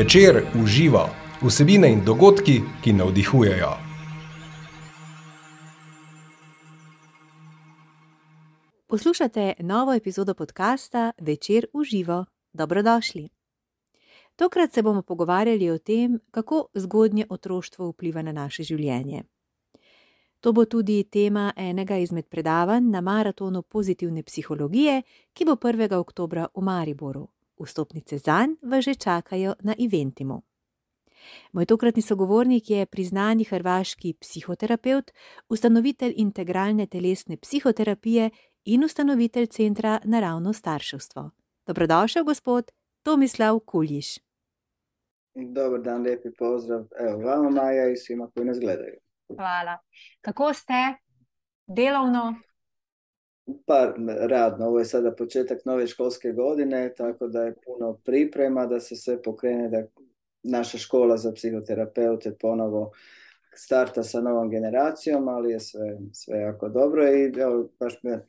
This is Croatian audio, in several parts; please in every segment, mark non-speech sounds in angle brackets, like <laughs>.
Večer uživa vsebine in dogodki, ki navdihujejo. Poslušate novo epizodo podcasta Večer uživa. Dobrodošli. Tokrat se bomo pogovarjali o tem, kako zgodnje otroštvo vpliva na naše življenje. To bo tudi tema enega izmed predavanj na maratonu pozitivne psihologije, ki bo 1. oktober v Mariboru. Vstopnice zanj vas že čakajo na Eventimu. Moj tokratni sogovornik je priznani hrvaški psihoterapeut, ustanovitelj integralne telesne psihoterapije in ustanovitelj centra Naravno starševstvo. Dobrodošel, gospod Tomislav Kuljiš. Dobar dan, lepi pozdrav. Evo, vama Maja i svima koji nas gledaju. Hvala. Kako ste? Delovno? Pa radno, ovo je sada početak nove školske godine, tako da je puno priprema da se sve pokrene, da naša škola za psihoterapeute ponovo starta sa novom generacijom, ali je sve, sve jako dobro i evo, baš me e,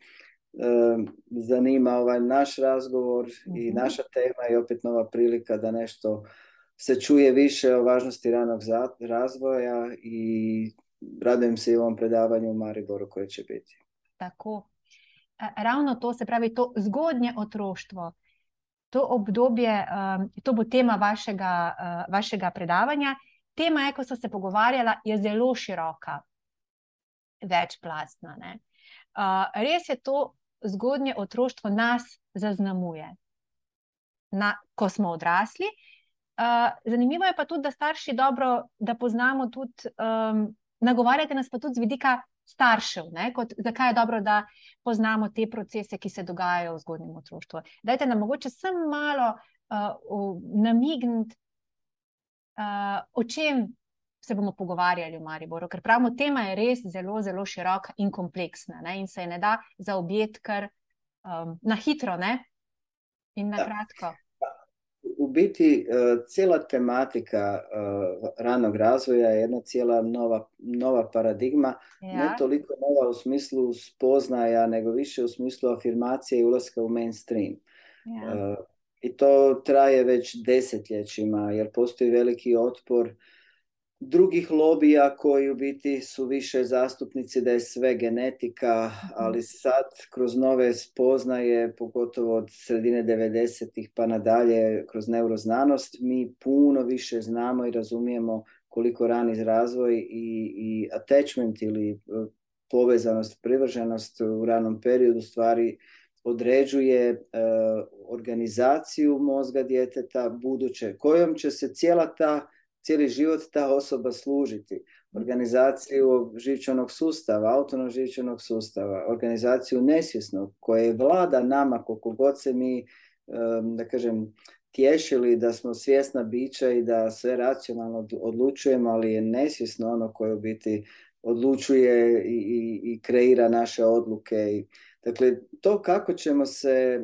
zanima ovaj naš razgovor i Mhm. naša tema i opet nova prilika da nešto se čuje više o važnosti ranog razvoja i radujem se i ovom predavanju u Mariboru koje će biti. Tako. Ravno to se pravi, to zgodnje otroštvo, to obdobje, um, to bo tema vašega, uh, vašega predavanja. Tema, je, ko so se pogovarjala, je zelo široka, večplastna. Ne? Uh, res je to zgodnje otroštvo nas zaznamuje, na, ko smo odrasli. Uh, zanimivo je pa tudi, da starši dobro, da poznamo tudi, um, nagovarjate nas pa tudi z vidika staršev, ne, kot, zakaj je dobro, da poznamo te procese, ki se dogajajo v zgodnjem otroštvu. Dajte nam mogoče samo malo uh, namigniti, uh, o čem se bomo pogovarjali v Mariboru, ker pravimo, tema je res zelo, zelo široka in kompleksna ne, in se je ne da zaobjeti kar um, na hitro ne, in na Da. kratko. Biti e, cijela tematika e, ranog razvoja je jedna cijela nova, nova paradigma, ne Ja, toliko nova u smislu spoznaja, nego više u smislu afirmacije i ulaska u mainstream. ja. E, I to traje već desetljećima jer postoji veliki otpor drugih lobija koji u biti su više zastupnici da je sve genetika, ali sad kroz nove spoznaje, pogotovo od sredine 90-ih pa nadalje, kroz neuroznanost, mi puno više znamo i razumijemo koliko rani razvoj i, i attachment ili e, povezanost, privrženost u ranom periodu stvari određuje e, organizaciju mozga djeteta buduće, kojom će se cijela ta cijeli život ta osoba služiti. Organizaciju živčanog sustava, autonomnog živčanog sustava, organizaciju nesvjesnog koje vlada nama koliko god se mi, da kažem, tješili da smo svjesna bića i da sve racionalno odlu- odlučujemo, ali je nesvjesno ono koje u biti odlučuje i, i, i kreira naše odluke. Dakle, to kako ćemo se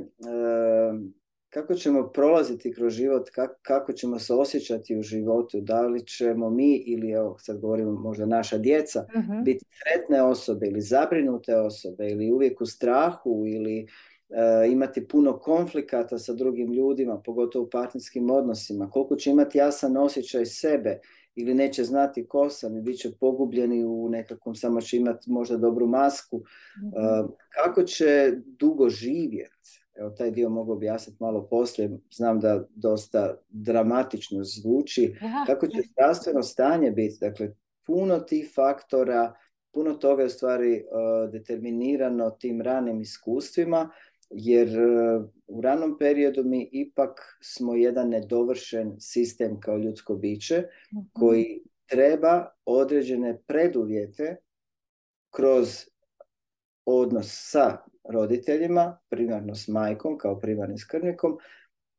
kako ćemo prolaziti kroz život, kak- kako ćemo se osjećati u životu, da li ćemo mi ili evo sad govorimo možda naša djeca Mhm. biti sretne osobe ili zabrinute osobe ili uvijek u strahu ili e, imati puno konflikata sa drugim ljudima, pogotovo u partnerskim odnosima, koliko će imati jasan osjećaj sebe ili neće znati ko sam i bit će pogubljeni u nekakvom, samo će imati možda dobru masku, Mhm. Uh, kako će dugo živjeti? Evo, taj dio mogu objasniti malo poslije. Znam da dosta dramatično zvuči. Kako će zdravstveno stanje biti? Dakle, puno tih faktora, puno toga je u stvari uh, determinirano tim ranim iskustvima, jer uh, u ranom periodu mi ipak smo jedan nedovršen sistem kao ljudsko biće mhm. koji treba određene preduvjete kroz odnos sa roditeljima, primarno s majkom kao primarnim skrbnikom,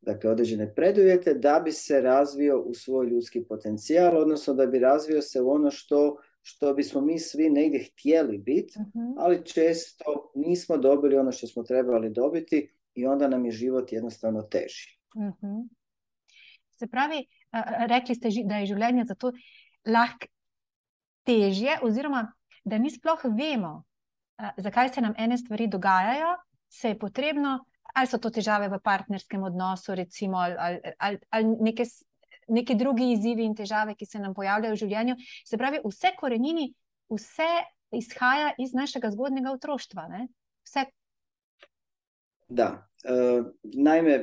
dakle određene preduvjete da bi se razvio u svoj ljudski potencijal, odnosno da bi razvio se u ono što, što bismo mi svi negdje htjeli biti, Mhm. ali često nismo dobili ono što smo trebali dobiti i onda nam je život jednostavno teži. Mhm. Se pravi, rekli ste, da je življenje zato lahko težje, oziroma da mi sploh vemo, zakaj se nam ene stvari dogajajo, se je potrebno, ali so to težave v partnerskem odnosu, recimo, ali, ali, ali, ali neke neki drugi izzivi in težave, ki se nam pojavljajo v življenju. Se pravi, vse korenini, vse izhaja iz našega zgodnega otroštva. Ne? Vse. Da. E, naime,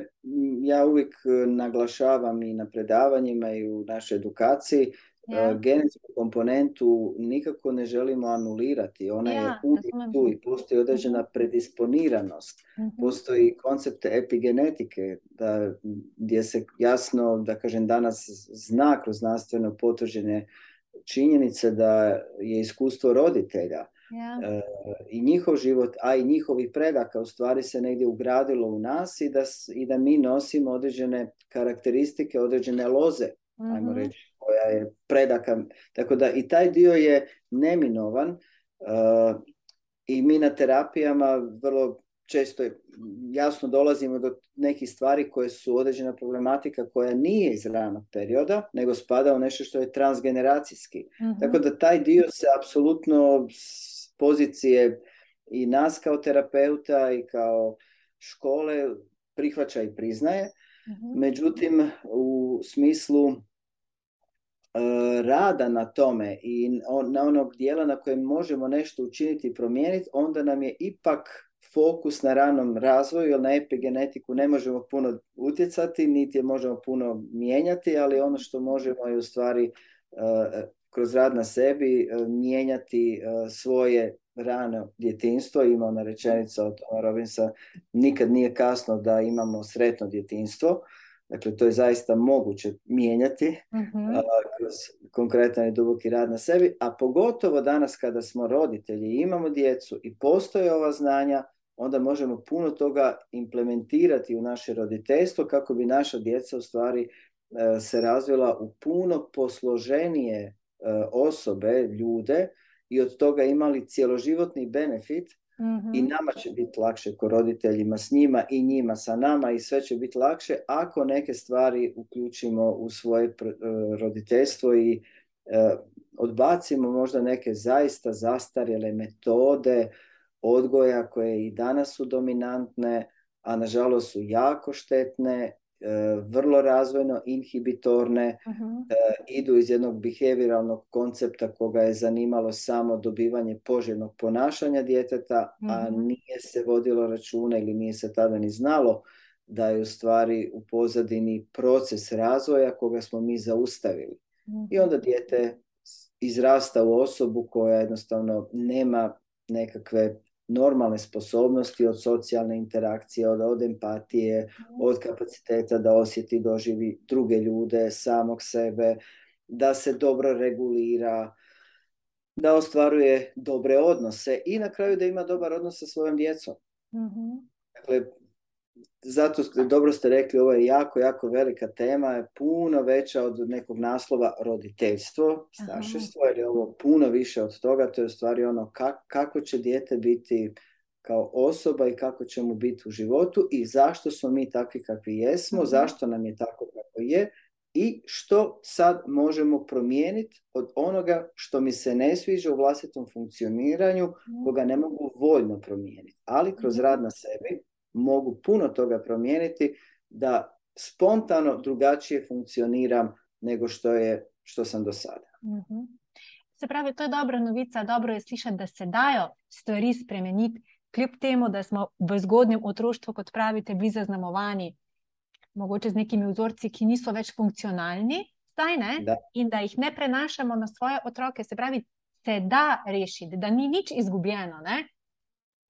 ja uvijek naglašavam i na predavanjima i u našoj edukaciji ja. genetsku komponentu nikako ne želimo anulirati. Ona ja, je uvijek tu i postoji određena mhm. predisponiranost. Uh-huh. Postoji koncept epigenetike da, gdje se jasno, da kažem, danas zna kroz znanstveno potvrđene činjenice da je iskustvo roditelja e, i njihov život, a i njihovi predaka u stvari se negdje ugradilo u nas i da, i da mi nosimo određene karakteristike, određene loze, uh ajmo mhm. reći, koja je predaka. Tako da i taj dio je neminovan uh, i mi na terapijama vrlo često jasno dolazimo do nekih stvari koje su određena problematika koja nije iz ranog perioda, nego spada u nešto što je transgeneracijski. uh Tako da taj dio se apsolutno s pozicije i nas kao terapeuta i kao škole prihvaća i priznaje. uh Međutim, u smislu rada na tome i na onog dijela na kojem možemo nešto učiniti i promijeniti, onda nam je ipak fokus na ranom razvoju, jer na epigenetiku ne možemo puno utjecati, niti je možemo puno mijenjati, ali ono što možemo je u stvari e, kroz rad na sebi e, mijenjati svoje rano djetinstvo. Ima ona rečenica od Robinsa, nikad nije kasno da imamo sretno djetinstvo. Dakle, to je zaista moguće mijenjati uh kroz konkretan i duboki rad na sebi, a pogotovo danas kada smo roditelji i imamo djecu i postoje ova znanja, onda možemo puno toga implementirati u naše roditeljstvo kako bi naša djeca u stvari e, se razvila u puno posloženije e, osobe, ljude i od toga imali cjeloživotni benefit i mhm. nama će biti lakše ko roditeljima s njima i njima sa nama i sve će biti lakše ako neke stvari uključimo u svoje e, roditeljstvo i e, odbacimo možda neke zaista zastarjele metode odgoja koje i danas su dominantne, a nažalost su jako štetne vrlo razvojno inhibitorne, uh idu iz jednog behavioralnog koncepta koga je zanimalo samo dobivanje poželjnog ponašanja djeteta, a mhm. nije se vodilo računa ili nije se tada ni znalo da je u stvari u pozadini proces razvoja koga smo mi zaustavili. I mhm. onda dijete izrasta u osobu koja jednostavno nema nekakve normalne sposobnosti od socijalne interakcije, od, od empatije, od kapaciteta da osjeti, doživi druge ljude, samog sebe, da se dobro regulira, da ostvaruje dobre odnose i na kraju da ima dobar odnos sa svojom djecom. mm Dakle, zato ste, dobro ste rekli, ovo je jako, jako velika tema, je puno veća od nekog naslova roditeljstvo, staršestvo, jer je ovo puno više od toga, to je u stvari ono kako će dijete biti kao osoba i kako će mu biti u životu i zašto smo mi takvi kakvi jesmo, mhm. zašto nam je tako kako je i što sad možemo promijeniti od onoga što mi se ne sviđa u vlastitom funkcioniranju, mhm. koga ne mogu voljno promijeniti, ali kroz mhm. rad na sebi mogu puno toga promijeniti da spontano drugačije funkcioniram nego što je što sam do sada. Mm-hmm. Se pravi, to je dobra novica, dobro je slišati, da se dajo stvari spremeniti, kljub temu, da smo v zgodnjem otroštvu, kot pravite, bili zaznamovani, mogoče z nekimi vzorci, ki niso več funkcionalni, zdaj ne, da. in da jih ne prenašamo na svoje otroke. Se pravi, se da rešiti, da ni nič izgubljeno, ne?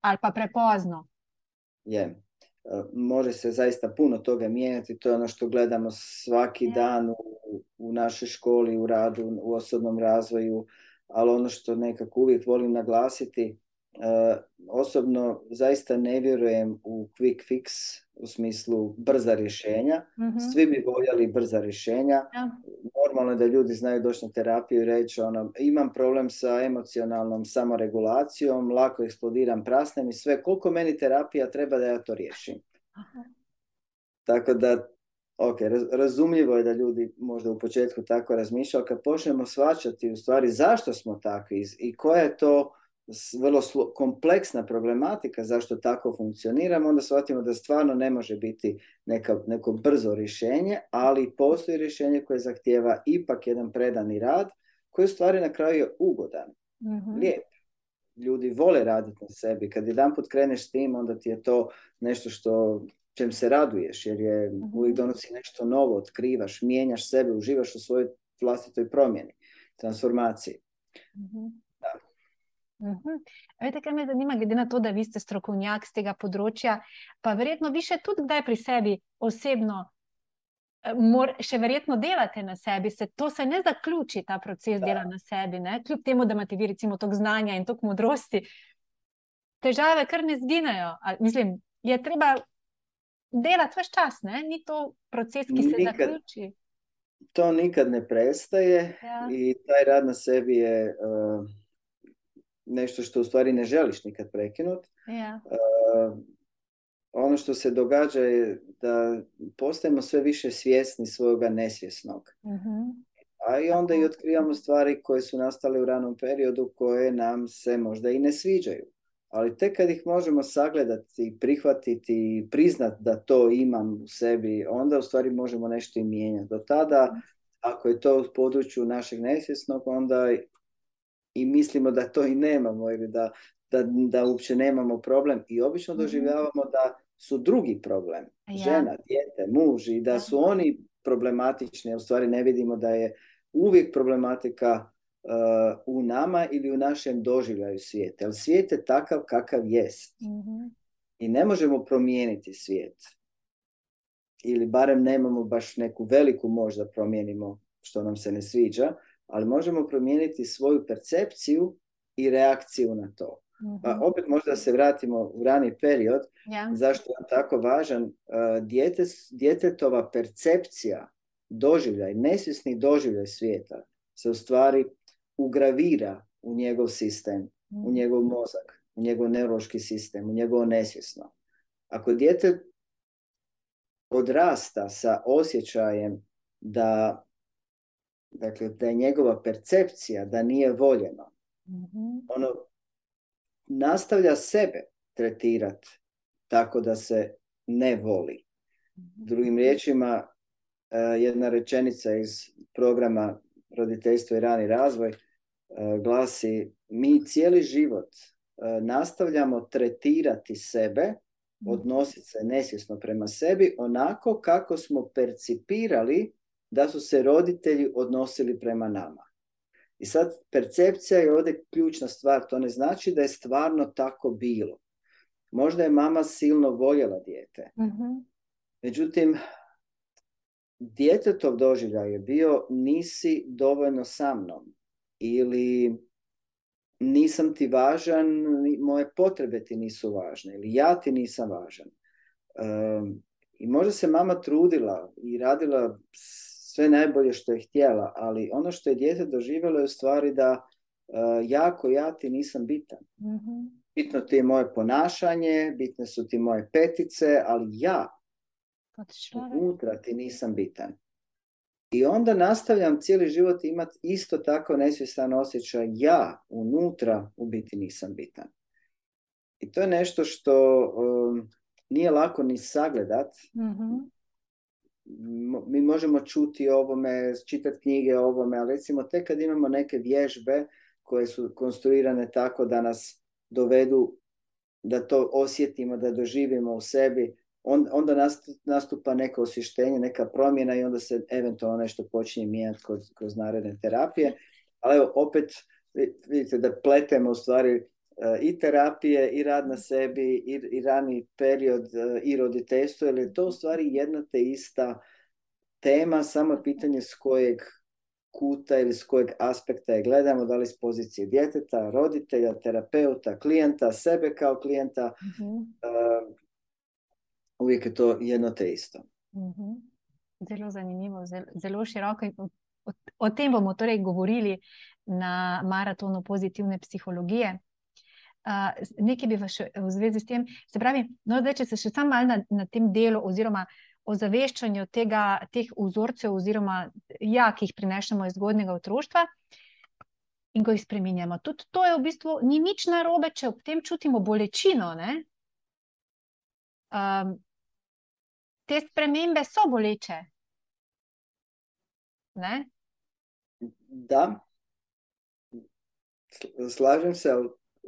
ali pa prepozno je. E, može se zaista puno toga mijenjati, to je ono što gledamo svaki dan u, u našoj školi, u radu, u osobnom razvoju, ali ono što nekako uvijek volim naglasiti, osobno zaista ne vjerujem u quick fix u smislu brza rješenja. mm Svi bi voljeli brza rješenja. Normalno je da ljudi znaju doći na terapiju i reći ono, imam problem sa emocionalnom samoregulacijom, lako eksplodiram, prasnem i sve. Koliko meni terapija treba da ja to riješim? Aha. Tako da, ok, razumljivo je da ljudi možda u početku tako razmišljaju, kad počnemo svačati u stvari zašto smo takvi i koja je to vrlo kompleksna problematika zašto tako funkcioniramo, onda shvatimo da stvarno ne može biti neka, neko brzo rješenje, ali postoji rješenje koje zahtjeva ipak jedan predani rad, koji u stvari na kraju je ugodan, mm lijep. Ljudi vole raditi na sebi. Kad jedan put kreneš s tim, onda ti je to nešto što čem se raduješ, jer je mm uvijek donosi nešto novo, otkrivaš, mijenjaš sebe, uživaš u svojoj vlastitoj promjeni, transformaciji. mm Uhum. Vete, kaj me zanima, glede na to, da vi ste strokovnjak z tega področja, pa verjetno vi še tudi kdaj pri sebi osebno, eh, mor, še verjetno delate na sebi, se to se ne zaključi, ta proces da. dela na sebi, ne? kljub temu, da imate vi recimo toliko znanja in toliko modrosti, težave kar ne zginejo. Ali, mislim, je treba delati vse čas, ne? ni to proces, ki se nikad, zaključi. To nikad ne prestaje ja. in taj rad na sebi je. Uh nešto što u stvari ne želiš nikad prekinuti. Yeah. Uh, ono što se događa je da postajemo sve više svjesni svoga nesvjesnog. Mm-hmm. A i onda i otkrivamo stvari koje su nastale u ranom periodu koje nam se možda i ne sviđaju. Ali tek kad ih možemo sagledati, prihvatiti i priznati da to imam u sebi, onda u stvari možemo nešto i mijenjati. Do tada, ako je to u području našeg nesvjesnog, onda i mislimo da to i nemamo ili da, da, da uopće nemamo problem i obično mhm. doživljavamo da su drugi problem. Ja. Žena, dijete, muž i da su oni problematični, u stvari ne vidimo da je uvijek problematika uh, u nama ili u našem doživljaju svijeta. Jer svijet je takav kakav jest. mm I ne možemo promijeniti svijet. Ili barem nemamo baš neku veliku moć da promijenimo što nam se ne sviđa, ali možemo promijeniti svoju percepciju i reakciju na to. Pa mhm. opet možda se vratimo u rani period, zašto je tako važan. Uh, djete, djetetova percepcija, doživljaj, nesvjesni doživljaj svijeta se u stvari ugravira u njegov sistem, u mhm. njegov mozak, u njegov neurološki sistem, u njegovo nesvjesno. Ako dijete odrasta sa osjećajem da Dakle, da je njegova percepcija da nije voljeno. mm Ono nastavlja sebe tretirati tako da se ne voli. mm Drugim riječima, e, jedna rečenica iz programa Roditeljstvo i rani razvoj e, glasi mi cijeli život e, nastavljamo tretirati sebe, mhm. odnositi se nesvjesno prema sebi onako kako smo percipirali da su se roditelji odnosili prema nama. I sad percepcija je ovdje ključna stvar, to ne znači da je stvarno tako bilo. Možda je mama silno voljela dijete. mm Međutim, djetetov doživljaj je bio nisi dovoljno sa mnom ili nisam ti važan, moje potrebe ti nisu važne ili ja ti nisam važan. I možda se mama trudila i radila sve najbolje što je htjela, ali ono što je dijete doživjelo je u stvari da uh, jako ja ti nisam bitan. mm Bitno ti je moje ponašanje, bitne su ti moje petice, ali ja unutra ti nisam bitan. I onda nastavljam cijeli život imati isto tako nesvjestan osjećaj ja unutra u biti nisam bitan. I to je nešto što um, nije lako ni sagledat, mm mi možemo čuti ovome, čitati knjige o ovome, ali recimo tek kad imamo neke vježbe koje su konstruirane tako da nas dovedu da to osjetimo, da doživimo u sebi, onda nastupa neko osvještenje, neka promjena i onda se eventualno nešto počinje mijenjati kroz, kroz naredne terapije. Ali evo, opet vidite da pletemo u stvari i terapije, i rad na sebi, i, i rani period, e, i roditeljstvo, jer je to u stvari jedna te ista tema, samo pitanje s kojeg kuta ili s kojeg aspekta je gledamo, da li s pozicije djeteta, roditelja, terapeuta, klijenta, sebe kao klijenta. Uh-huh. uvijek je to jedno te isto. Uh-huh. Zelo zanimivo, zelo, zelo široko. O, o tem bomo torej govorili na maratonu pozitivne psihologije. Uh, nekaj bi še v zvezi s tem, se pravi, no, zdaj, če se še sam malo na, na tem delu, oziroma ozaveščanju tega, teh vzorcev, oziroma ja, ki jih prinešamo iz zgodnega otroštva. in ko jih spremenjamo. Tudi to je v bistvu ni nič narobe, če ob tem čutimo bolečino. Um, te spremembe so boleče. Ne? Da, slažem se,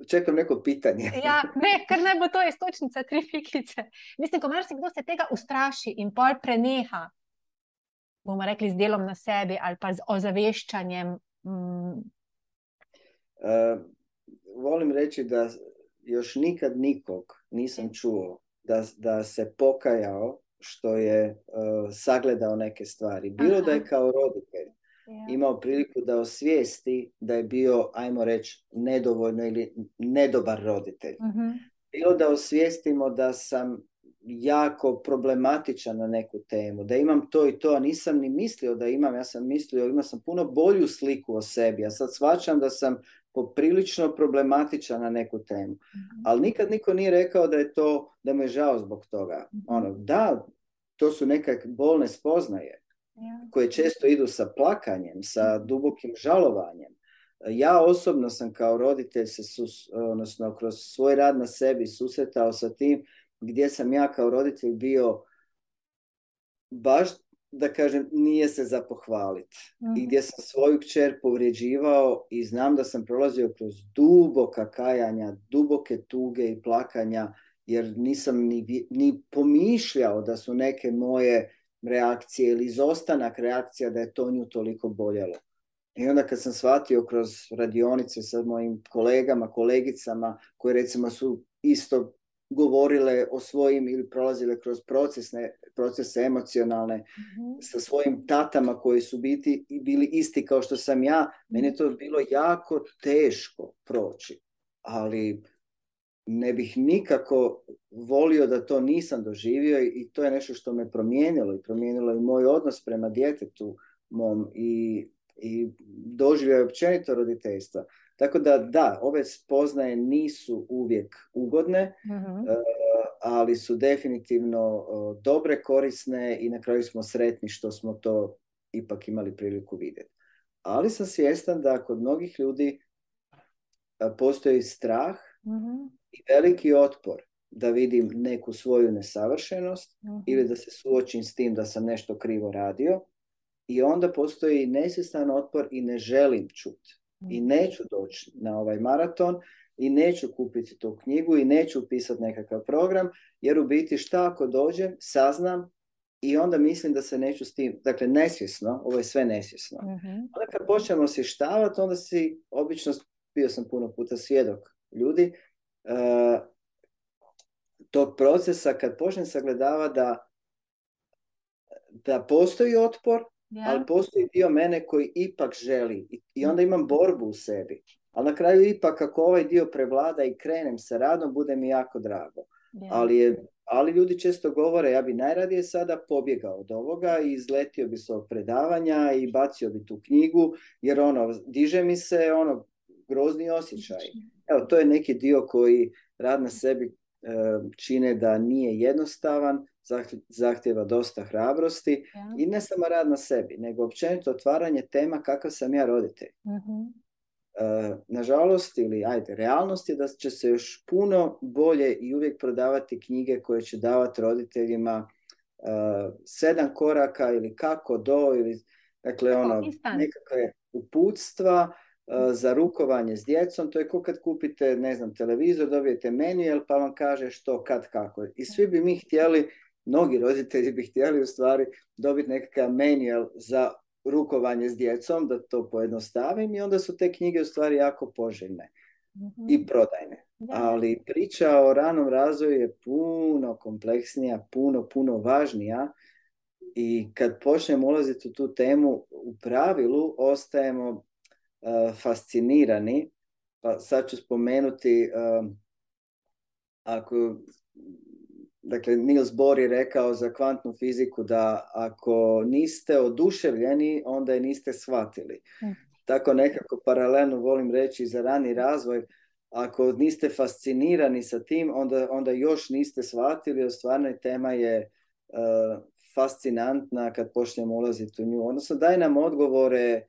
čakam neko pitanje. <laughs> Ja, ne, ker naj bo to istočnica tri fikice. Mislim, ko marsikdo se tega ustraši in pol preneha, bomo rekli, z delom na sebi ali pa z ozaveščanjem. Mm. Uh, volim reči, da još nikad nikog nisam čuo da, da se pokajao što je uh, sagledao neke stvari. Bilo Aha. da je kao roditelj. Imao priliku da osvijesti da je bio, ajmo reći, nedovoljno ili nedobar roditelj. Uh-huh. Bilo da osvijestimo da sam jako problematičan na neku temu, da imam to i to, a nisam ni mislio da imam, ja sam mislio, imao sam puno bolju sliku o sebi, a sad shvaćam da sam poprilično problematičan na neku temu. Mm-hmm. Ali nikad niko nije rekao da je to, da mu je žao zbog toga. Mm-hmm. Ono, da, to su neke bolne spoznaje. Koje često idu sa plakanjem, sa dubokim žalovanjem. Ja osobno sam kao roditelj se sus, odnosno kroz svoj rad na sebi susretao sa tim gdje sam ja kao roditelj bio baš da kažem, nije se za pohvaliti. Mm. I gdje sam svoju kćer povrijeđivao i znam da sam prolazio kroz duboka kajanja, duboke tuge i plakanja, jer nisam ni, ni pomišljao da su neke moje reakcije ili izostanak reakcija da je to nju toliko boljelo. I onda kad sam shvatio kroz radionice sa mojim kolegama, kolegicama, koje recimo su isto govorile o svojim ili prolazile kroz procesne, procese emocionalne mm-hmm. sa svojim tatama koji su biti, bili isti kao što sam ja, meni je to bilo jako teško proći. Ali ne bih nikako volio da to nisam doživio i to je nešto što me promijenilo i promijenilo i moj odnos prema djetetu mom i, i doživio općenito roditeljstva. Tako da da, ove spoznaje nisu uvijek ugodne, uh-huh. ali su definitivno dobre, korisne i na kraju smo sretni što smo to ipak imali priliku vidjeti. Ali sam svjestan da kod mnogih ljudi postoji strah uh-huh. I veliki otpor da vidim neku svoju nesavršenost uh-huh. ili da se suočim s tim da sam nešto krivo radio i onda postoji nesvjestan otpor i ne želim čuti i neću doći na ovaj maraton i neću kupiti tu knjigu i neću upisati nekakav program, jer u biti šta ako dođem, saznam i onda mislim da se neću s tim, dakle nesvjesno, ovo je sve nesvjesno. Uh-huh. Onda kad počnemo osještavati, onda si, obično bio sam puno puta svjedok ljudi, uh, tog procesa kad počnem sagledava da da postoji otpor, ja. ali postoji dio mene koji ipak želi i onda imam borbu u sebi. Ali na kraju ipak ako ovaj dio prevlada i krenem sa radom, bude mi jako drago. Ja. Ali, je, ali ljudi često govore, ja bi najradije sada pobjegao od ovoga i izletio bi s ovog predavanja i bacio bi tu knjigu, jer ono, diže mi se ono, grozni osjećaj. Evo, to je neki dio koji rad na sebi e, čine da nije jednostavan, zahtjeva dosta hrabrosti ja. i ne samo rad na sebi, nego općenito otvaranje tema kakav sam ja roditelj. Uh-huh. E, nažalost, ili ajde, realnost je da će se još puno bolje i uvijek prodavati knjige koje će davati roditeljima uh, sedam koraka ili kako do, ili dakle ono, nekakve uputstva za rukovanje s djecom, to je kao kad kupite, ne znam, televizor, dobijete manual pa vam kaže što, kad, kako. I svi bi mi htjeli mnogi roditelji bi htjeli u stvari dobiti nekakav manual za rukovanje s djecom, da to pojednostavim i onda su te knjige u stvari jako poželjne mm-hmm. i prodajne. Da. Ali priča o ranom razvoju je puno kompleksnija, puno, puno važnija i kad počnemo ulaziti u tu temu, u pravilu ostajemo fascinirani. Pa sad ću spomenuti, uh, ako Dakle, Niels Bohr je rekao za kvantnu fiziku da ako niste oduševljeni, onda je niste shvatili. Mm. Tako nekako paralelno volim reći za rani razvoj, ako niste fascinirani sa tim, onda, onda još niste shvatili, jer stvarno tema je uh, fascinantna kad počnemo ulaziti u nju. Odnosno, daj nam odgovore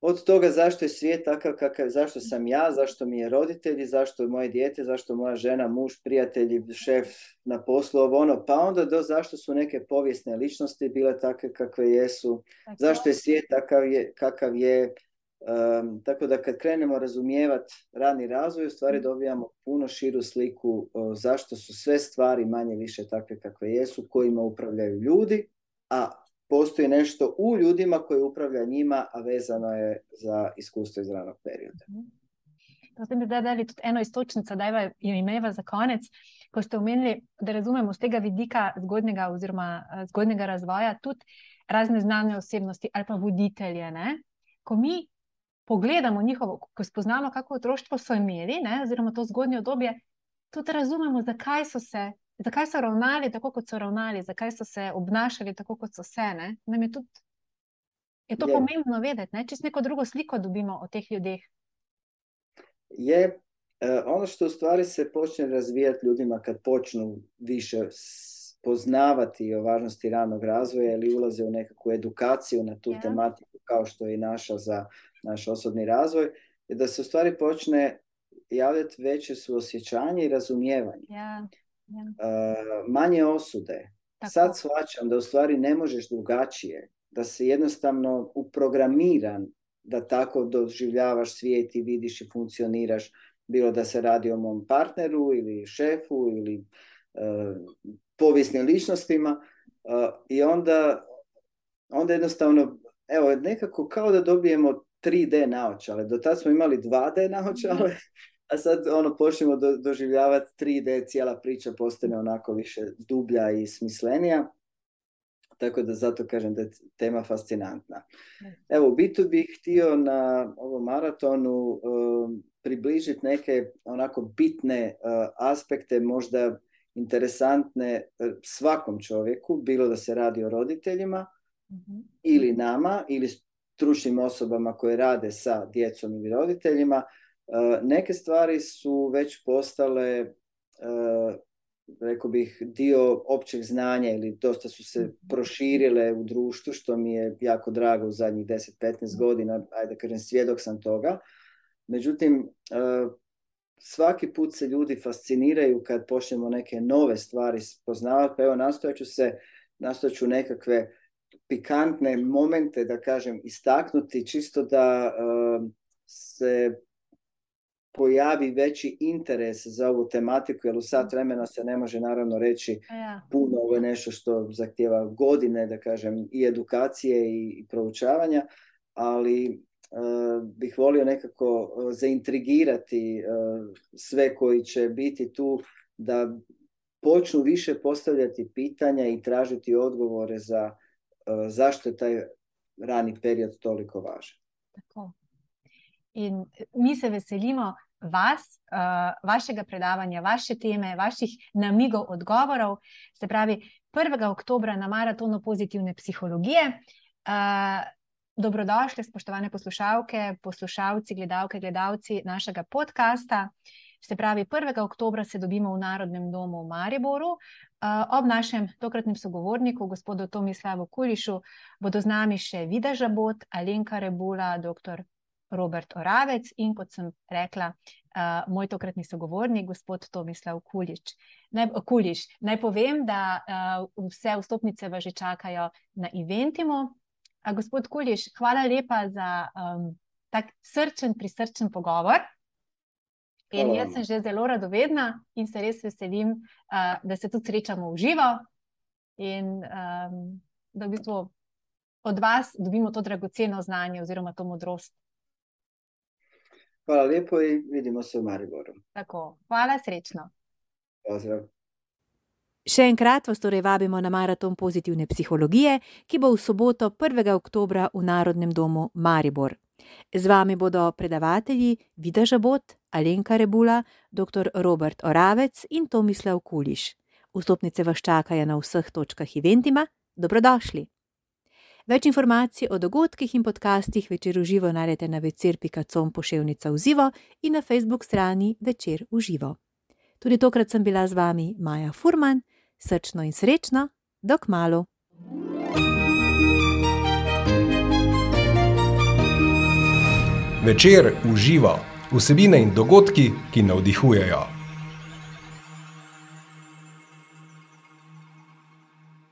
od toga zašto je svijet takav kakav, zašto sam ja, zašto mi je roditelji, zašto je moje dijete, zašto moja žena, muž, prijatelji, šef na poslu, ovo ono, pa onda do zašto su neke povijesne ličnosti bile takve kakve jesu, zašto je svijet takav je, kakav je, Um, tako da kad krenemo razumijevati rani razvoj, u stvari dobijamo puno širu sliku zašto su sve stvari manje više takve kakve jesu, kojima upravljaju ljudi, a postoji nešto u ljudima koji upravlja njima, a vezano je za iskustvo iz ranog perioda. To ste mi zdaj dali tudi eno istočnico, da jo imeva za konec, ko ste omenili, da razumemo z tega vidika zgodnega oziroma eh, zgodnega razvoja tudi razne znane osebnosti ali pa voditelje. Ne? Ko mi pogledamo njihovo, ko spoznamo, kako otroštvo so imeli, ne? oziroma to zgodnje obdobje, tudi razumemo, zakaj so se zakaj so ravnali tako, kot so ravnali, zakaj so se obnašali tako, kot so se. Ne? Nam je tudi je to je. pomembno vedeti, če neko drugo sliko dobimo o teh ljudeh. Je uh, ono što u stvari se počne razvijati ljudima kad počnu više poznavati o važnosti ranog razvoja ili ulaze u nekakvu edukaciju na tu ja. tematiku kao što je i naša za naš osobni razvoj, je da se u stvari počne javljati veće suosjećanje i razumijevanje. Ja manje osude. Tako. Sad shvaćam da u stvari ne možeš drugačije, da se jednostavno uprogramiran da tako doživljavaš svijet i vidiš i funkcioniraš, bilo da se radi o mom partneru ili šefu ili uh, povijesnim ličnostima uh, i onda, onda jednostavno, evo, nekako kao da dobijemo 3D naočale. Do tad smo imali 2D naočale, a sad ono počnemo do, doživljavati 3D, cijela priča postane onako više dublja i smislenija. Tako da zato kažem da je tema fascinantna. Evo, u biti bih htio na ovom maratonu uh, približiti neke onako bitne uh, aspekte, možda interesantne uh, svakom čovjeku, bilo da se radi o roditeljima mm-hmm. ili nama, ili stručnim osobama koje rade sa djecom ili roditeljima, neke stvari su već postale, e, rekao bih, dio općeg znanja ili dosta su se proširile u društvu, što mi je jako drago u zadnjih 10-15 godina, ajde kažem, svjedok sam toga. Međutim, e, svaki put se ljudi fasciniraju kad počnemo neke nove stvari poznavati, pa evo nastojat ću se, nastojat ću nekakve pikantne momente, da kažem, istaknuti, čisto da se pojavi veći interes za ovu tematiku, jer u sat vremena se ne može naravno reći puno, ovo je nešto što zahtjeva godine, da kažem, i edukacije i, proučavanja, ali uh, bih volio nekako e, zaintrigirati uh, sve koji će biti tu da počnu više postavljati pitanja i tražiti odgovore za zašto je taj rani period toliko važan. Tako. In mi se veselimo vas, uh, vašega predavanja, vaše teme, vaših namigov, odgovorov. Se pravi, 1. oktober na maratonu pozitivne psihologije. Uh, dobrodošli, spoštovane poslušalke, poslušalci, gledalke, gledalci našega podcasta. Se pravi, 1. oktober se dobimo v Narodnem domu v Mariboru. Uh, ob našem tokratnem sogovorniku, gospodu Tomislavu Kulišu, bodo z nami še Vida Žabot, Alenka Rebula, dr. Robert Oravec in kot sem rekla, uh, moj tokratni sogovornik, gospod Tomislav Kulič. Naj, Kuliš. Naj povem, da uh, vse vstopnice vas že čakajo na Eventimu. Uh, gospod Kuliš, hvala lepa za um, tak srčen, prisrčen pogovor. In jaz sem že zelo radovedna in se res veselim, uh, da se tudi srečamo v živo in um, da v bistvu od vas dobimo to dragoceno znanje oziroma to modrost. Hvala lepo in vidimo se v Mariboru. Tako, hvala, srečno. Pozdrav. Še enkrat vas torej vabimo na maraton pozitivne psihologije, ki bo v soboto 1. oktober v Narodnem domu Maribor. Z vami bodo predavatelji Vida Žabot, Alenka Rebula, dr. Robert Oravec in Tomislav Kuliš. Vstopnice vas čakajo na vseh točkah eventima. Dobrodošli! Več informacij o dogodkih in podcastih večer uživo najdete na večer.com poševnica v živo in na facebook strani večer uživo. Tudi tokrat sem bila z vami Maja Furman, srčno in srečno, dok malo. Večer uživa vsebine in dogodki, ki navdihujejo.